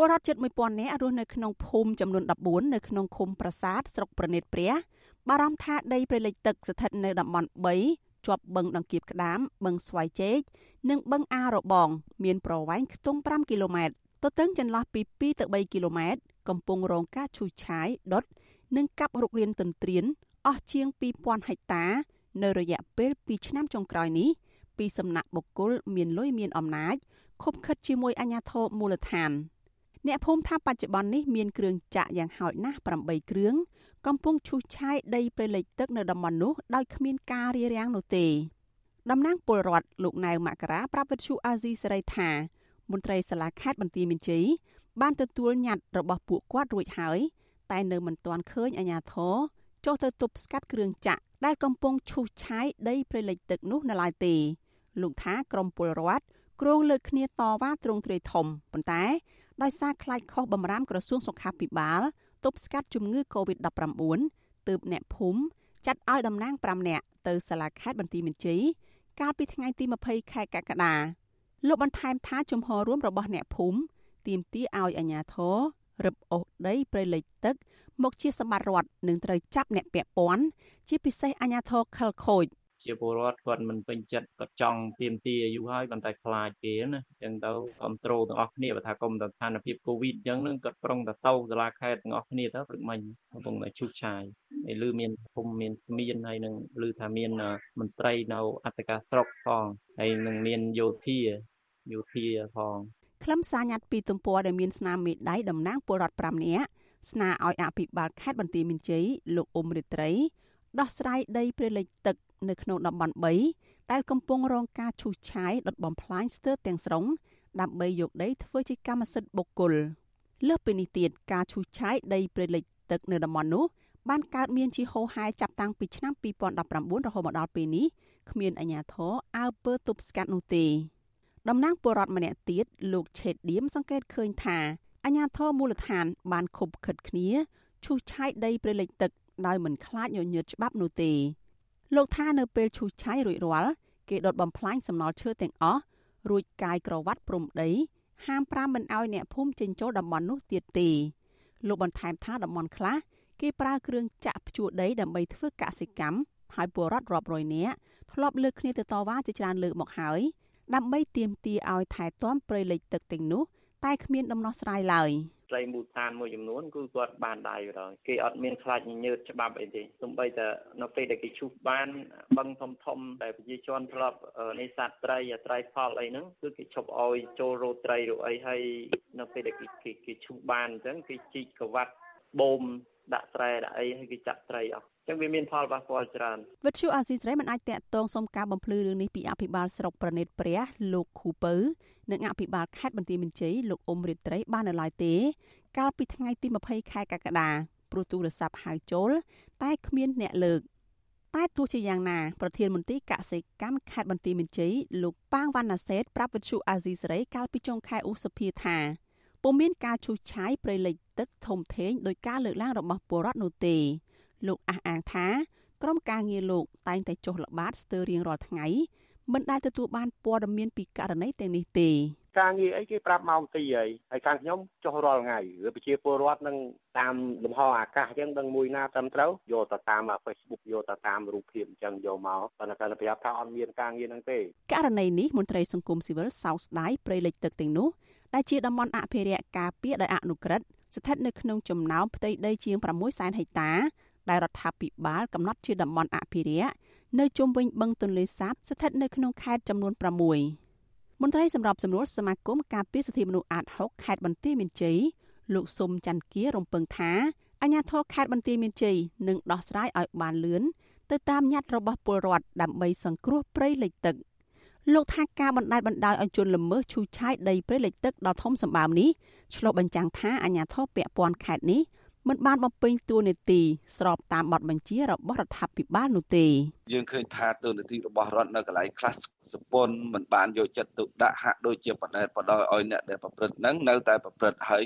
ពលរដ្ឋជិត1000នាក់រស់នៅក្នុងភូមិចំនួន14នៅក្នុងឃុំប្រាសាទស្រុកប្រណិតព្រះ បារម្ភថាដីព្រៃលិចទឹកស្ថិតនៅតំបន់3ជាប់បឹងដង្គៀបក្តាមបឹងស្វាយជែកនិងបឹងអារបង មានប្រវែងខ្ទង់5គីឡូម៉ែត្រទទឹងចន្លោះពី2ទៅ3គីឡូម៉ែត្រកំពុងរងការឈូសឆាយដុតនិងកាប់រុករានទន្ទ្រានអស់ជាង2000ហិកតា នៅរយៈពេល2ឆ្នាំចុងក្រោយនេះពីសំណាក់បុគ្គលមានលុយមានអំណាចខុបខិតជាមួយអាជ្ញាធរមូលដ្ឋាន អ្នកភូមិថាបច្ចុប្បន្ននេះមានគ្រឿងចាក់យ៉ាងហោចណាស់8គ្រឿងកំពុងឈូសឆាយដីព្រៃលិចទឹកនៅតំបន់នោះដោយគ្មានការរារាំងនោះទេតំណាងពលរដ្ឋលោកណៅមករាប្រាប់វិទ្យុអាស៊ីសេរីថាមន្ត្រីសាលាខេត្តបន្ទាយមានជ័យបានទទួលញត្តិរបស់ពួកគាត់រួចហើយតែនៅមិនទាន់ឃើញអាជ្ញាធរចុះទៅទប់ស្កាត់គ្រឿងចាក់ដែលកំពុងឈូសឆាយដីព្រៃលិចទឹកនោះនៅឡើយទេលោកថាក្រមពលរដ្ឋគ្រងលើកគ្នាតវ៉ាទ្រង់ទ្រាយធំប៉ុន្តែ ដោយសារខ្លាចខុសបំរាមក្រសួងសុខាភិបាលទប់ស្កាត់ជំងឺ Covid-19 ទើបអ្នកភូមិចាត់ឲ្យតំណាង5នាក់ទៅសាលាខេត្តបន្ទាយមានជ័យកាលពីថ្ងៃទី20ខែកក្កដាលោកបន្ថែមថាជំហររួមរបស់អ្នកភូមិទាមទារឲ្យអាជ្ញាធររឹបអូសដីព្រៃលិចទឹក មកជាសម្បត្តិរដ្ឋនិងត្រូវចាប់អ្នកពាក់ព័ន្ធជាពិសេសអាជ្ញាធរខលខូច ជាពលរដ្ឋគាត់មិនពេញចិត្តគាត់ចង់ទៀមទាអាយុហើយប៉ុន្តែខ្លាចគេណាអញ្ចឹងទៅគ្រប់គ្រងទាំងអស់គ្នាបើថាគុំស្ថានភាពកូវីដអញ្ចឹងនឹងគាត់ប្រុងទៅទៅសាលាខេត្តទាំងអស់គ្នាទៅព្រឹកមិញកំពុងតែឈូសឆាយហើយលឺមានភូមិមានស្មៀនហើយនឹងលឺថាមានមន្ត្រីនៅអត្តការស្រុកផងហើយនឹងមានយោធាយោធាផងខ្លឹមសារញត្តិពីទំព័រដែលមានស្នាមមេដៃតំណាងពលរដ្ឋ5នាក់ស្នើឲ្យអភិបាលខេត្តបន្ទាយមានជ័យលោកអ៊ុំរិត្រី ដោះស្រាយដីព្រៃលិចទឹកនៅក្នុងតំបន់3ដែលកំពុងរងការឈូសឆាយដុតបំផ្លាញស្ទើរទាំងស្រុងដើម្បីយកដីធ្វើជាកម្មសិទ្ធិបុគ្គលលើសពីនេះទៀតការឈូសឆាយដីព្រៃលិចទឹកនៅតំបន់នោះបានកើតមានជាហូរហែចាប់តាំងពីឆ្នាំ2019រហូតមកដល់ពេលនេះគ្មានអាជ្ញាធរអើពើទប់ស្កាត់នោះទេតំណាងពលរដ្ឋម្នាក់ទៀតលោកឆេតឌៀមសង្កេតឃើញថាអាជ្ញាធរមូលដ្ឋានបានខុបខិតគ្នាឈូសឆាយដីព្រៃលិចទឹក ដោយមិនខ្លាចញញើតច្បាប់នោះទេលោកថានៅពេលឈូសឆាយរួចរាល់គេដុតបំផ្លាញសំណល់ឈើទាំងអស់រួចកាយក្រវ៉ាត់ព្រំដីហាមប្រាមមិនឲ្យអ្នកភូមិចេញចូលតំបន់នោះទៀតទេលោកបន្ថែមថាតំបន់ខ្លះគេប្រើគ្រឿងចាក់ភ្ជួរដីដើម្បីធ្វើកសិកម្មហើយពលរដ្ឋរាប់រយនាក់ធ្លាប់លើកគ្នាទៅតវ៉ាជាច្រើនលើកមកហើយដើម្បីទាមទារឲ្យថែទាំព្រៃលិចទឹកទាំងនោះតែគ្មានដំណោះស្រាយឡើយ។ ស្រីមូលដ្ឋានមួយចំនួនគឺគាត់បានដៃដល់គេអត់មានខ្លាចញើតច្បាប់អីទេទោះបីតែនៅពេលដែលគេឈូសបានបឹងធំធំដែលប្រជាជនធ្លាប់នេសាទត្រីត្រីផលអីហ្នឹងគឺគេឈប់ឲ្យចូលរោត្រីឬអីហើយនៅពេលដែលគេគេឈូសបានអញ្ចឹងគេជីកកវ៉ាត់បូមដាក់ស្រែដាក់អីហើយគេចាក់ត្រីអស់ ចឹងវាមានផលប៉ះពាល់ច្រើនវិទ្យុអាស៊ីសេរីមិនអាចតាក់ទងសុំការបំភ្លឺរឿងនេះពីអភិបាលស្រុកប្រណិតព្រះលោកខូពៅនិងអភិបាលខេត្តបន្ទាយមានជ័យលោកអ៊ុំរិត្រីបាននៅឡើយទេ កាលពីថ្ងៃទី20ខែកក្កដាព្រោះទូរស័ព្ទហៅចូលតែគ្មានអ្នកលើកតែទោះជាយ៉ាងណាប្រធានមន្ត្រីកសិកម្មខេត្តបន្ទាយមានជ័យលោកប៉ាងវណ្ណាសេតប្រាប់វិទ្យុអាស៊ីសេរីកាលពីចុងខែឧសភាថាពុំមានការឈូសឆាយព្រៃលិចទឹកធំធេងដោយការលើកឡើងរបស់ពលរដ្ឋនោះទេ លោកអះអាងថាក្រុមការងារលោកតែងតែចុះល្បាតស្ទើររៀងរាល់ថ្ងៃមិនដែលទទួលបានព័ត៌មានពីករណីទាំងនេះទេការងារអីគេប្រាប់ម៉ោងទីហើយហើយខាងខ្ញុំចុះរាល់ថ្ងៃឬប្រជាពលរដ្ឋនឹងតាមលំហអាកាសអញ្ចឹងដឹងមួយណាត្រឹមត្រូវយកទៅតាម Facebook យកទៅតាមរូបភាពអញ្ចឹងយកមកប៉ុន្តែគាត់ប្រាប់ថាអត់មានការងារហ្នឹងទេករណីនេះមន្ត្រីសង្គមស៊ីវិលសោកស្ដាយព្រៃលិចទឹកទាំងនោះដែលជាតំបន់អភិរក្សការពារដោយអនុក្រឹត្យស្ថិតនៅក្នុងចំណោមផ្ទៃដីជាង6សែនហិកតា ដែលរដ្ឋាភិបាលកំណត់ជាតំបន់អភិរក្សនៅជុំវិញបឹងទន្លេសាបស្ថិតនៅក្នុងខេត្តចំនួន6មន្ត្រីសម្របសម្រួលសមាគមការពារសិទ្ធិមនុស្សអាត6ខេត្តបន្ទាយមានជ័យលោកសុំច័ន្ទគារំពឹងថាអាជ្ញាធរខេត្តបន្ទាយមានជ័យនឹងដោះស្រាយឲ្យបានលឿនទៅតាមញត្តិរបស់ពលរដ្ឋដើម្បីសង្គ្រោះព្រៃលិចទឹកលោកថាការបណ្តែតបណ្តោយឲ្យជនល្មើសឈូសឆាយដីព្រៃលិចទឹកដ៏ធំសម្បើមនេះឆ្លុះបញ្ចាំងថាអាជ្ញាធរពាក់ព័ន្ធខេត្តនេះ មិនបានបំពេញតួនាទីស្របតាមបទបញ្ជារបស់រដ្ឋាភិបាលនោះទេយើងឃើញថាទូនាទីរបស់រដ្ឋនៅកន្លែងខ្លះសពន្ធមិនបានយកចិត្តទុកដាក់ហាក់ដូចជាបដិបដោយឲ្យអ្នកដែលប្រព្រឹត្តហ្នឹងនៅតែប្រព្រឹត្តហើយ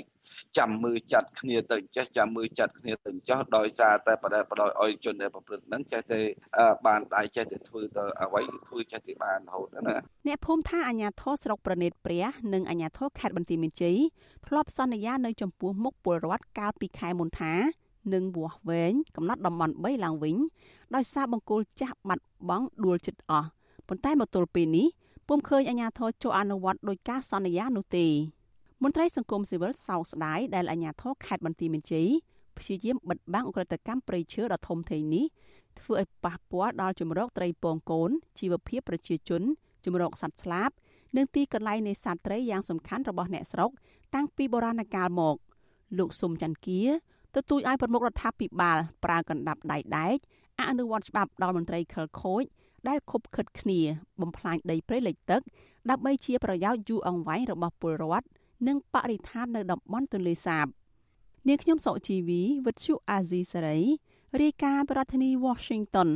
ចាំមើលចាត់គ្នាទៅចេះចាំមើលចាត់គ្នាទៅចោះដោយសារតែបដិបដោយឲ្យជនដែលប្រព្រឹត្តហ្នឹងចេះតែបានដៃចេះតែធ្វើទៅអ្វីធ្វើចេះតែបានរហូតណាអ្នកភូមិថាអាញាធរស្រុកប្រណិតព្រះនិងអាញាធរខេត្តបន្ទាយមានជ័យធ្លាប់សន្យានៅចំពោះមុខពលរដ្ឋកាលពីខែមុនថានឹងវាស់វែងកំណត់តំបន់3ឡើងវិញដោយសារបង្គោលចាស់បាត់បង់ដួលចិត្តអស់ប៉ុន្តែមកទល់ពេលនេះពុំឃើញអាជ្ញាធរចូលអនុវត្តដោយការសន្យានោះទេមន្ត្រីសង្គមស៊ីវិលសោកស្ដាយដែលអាជ្ញាធរខេត្តបន្ទាយមានជ័យព្យាយាមបិទបាំងអ ுக ្រិតកម្មព្រៃឈើដ៏ធំធេងនេះធ្វើឲ្យប៉ះពាល់ដល់ជំរកត្រីពងកូនជីវភាពប្រជាជនជំរកសត្វស្លាបនិងទីកន្លែងនេសាទត្រីយ៉ាងសំខាន់របស់អ្នកស្រុកតាំងពីបុរាណកាលមក លោកសុំច័ន្ទគា ទទូចឲ្យប្រមុខរដ្ឋាភិបាលប្រើកណ្ដាប់ដៃដែកអនុវត្តច្បាប់ដល់មន្ត្រីខិលខូចដែលខុបខិតគ្នា បំផ្លាញដីព្រៃលិចទឹក ដើម្បីជាប្រយោជន៍យូរអង្វែងរបស់ពលរដ្ឋនិងបរិស្ថាននៅតំបន់ទន្លេសាបនាងខ្ញុំសុជីវីវិទ្យុអាស៊ីសេរីរាយការណ៍ប្រធានាធិបតី Washington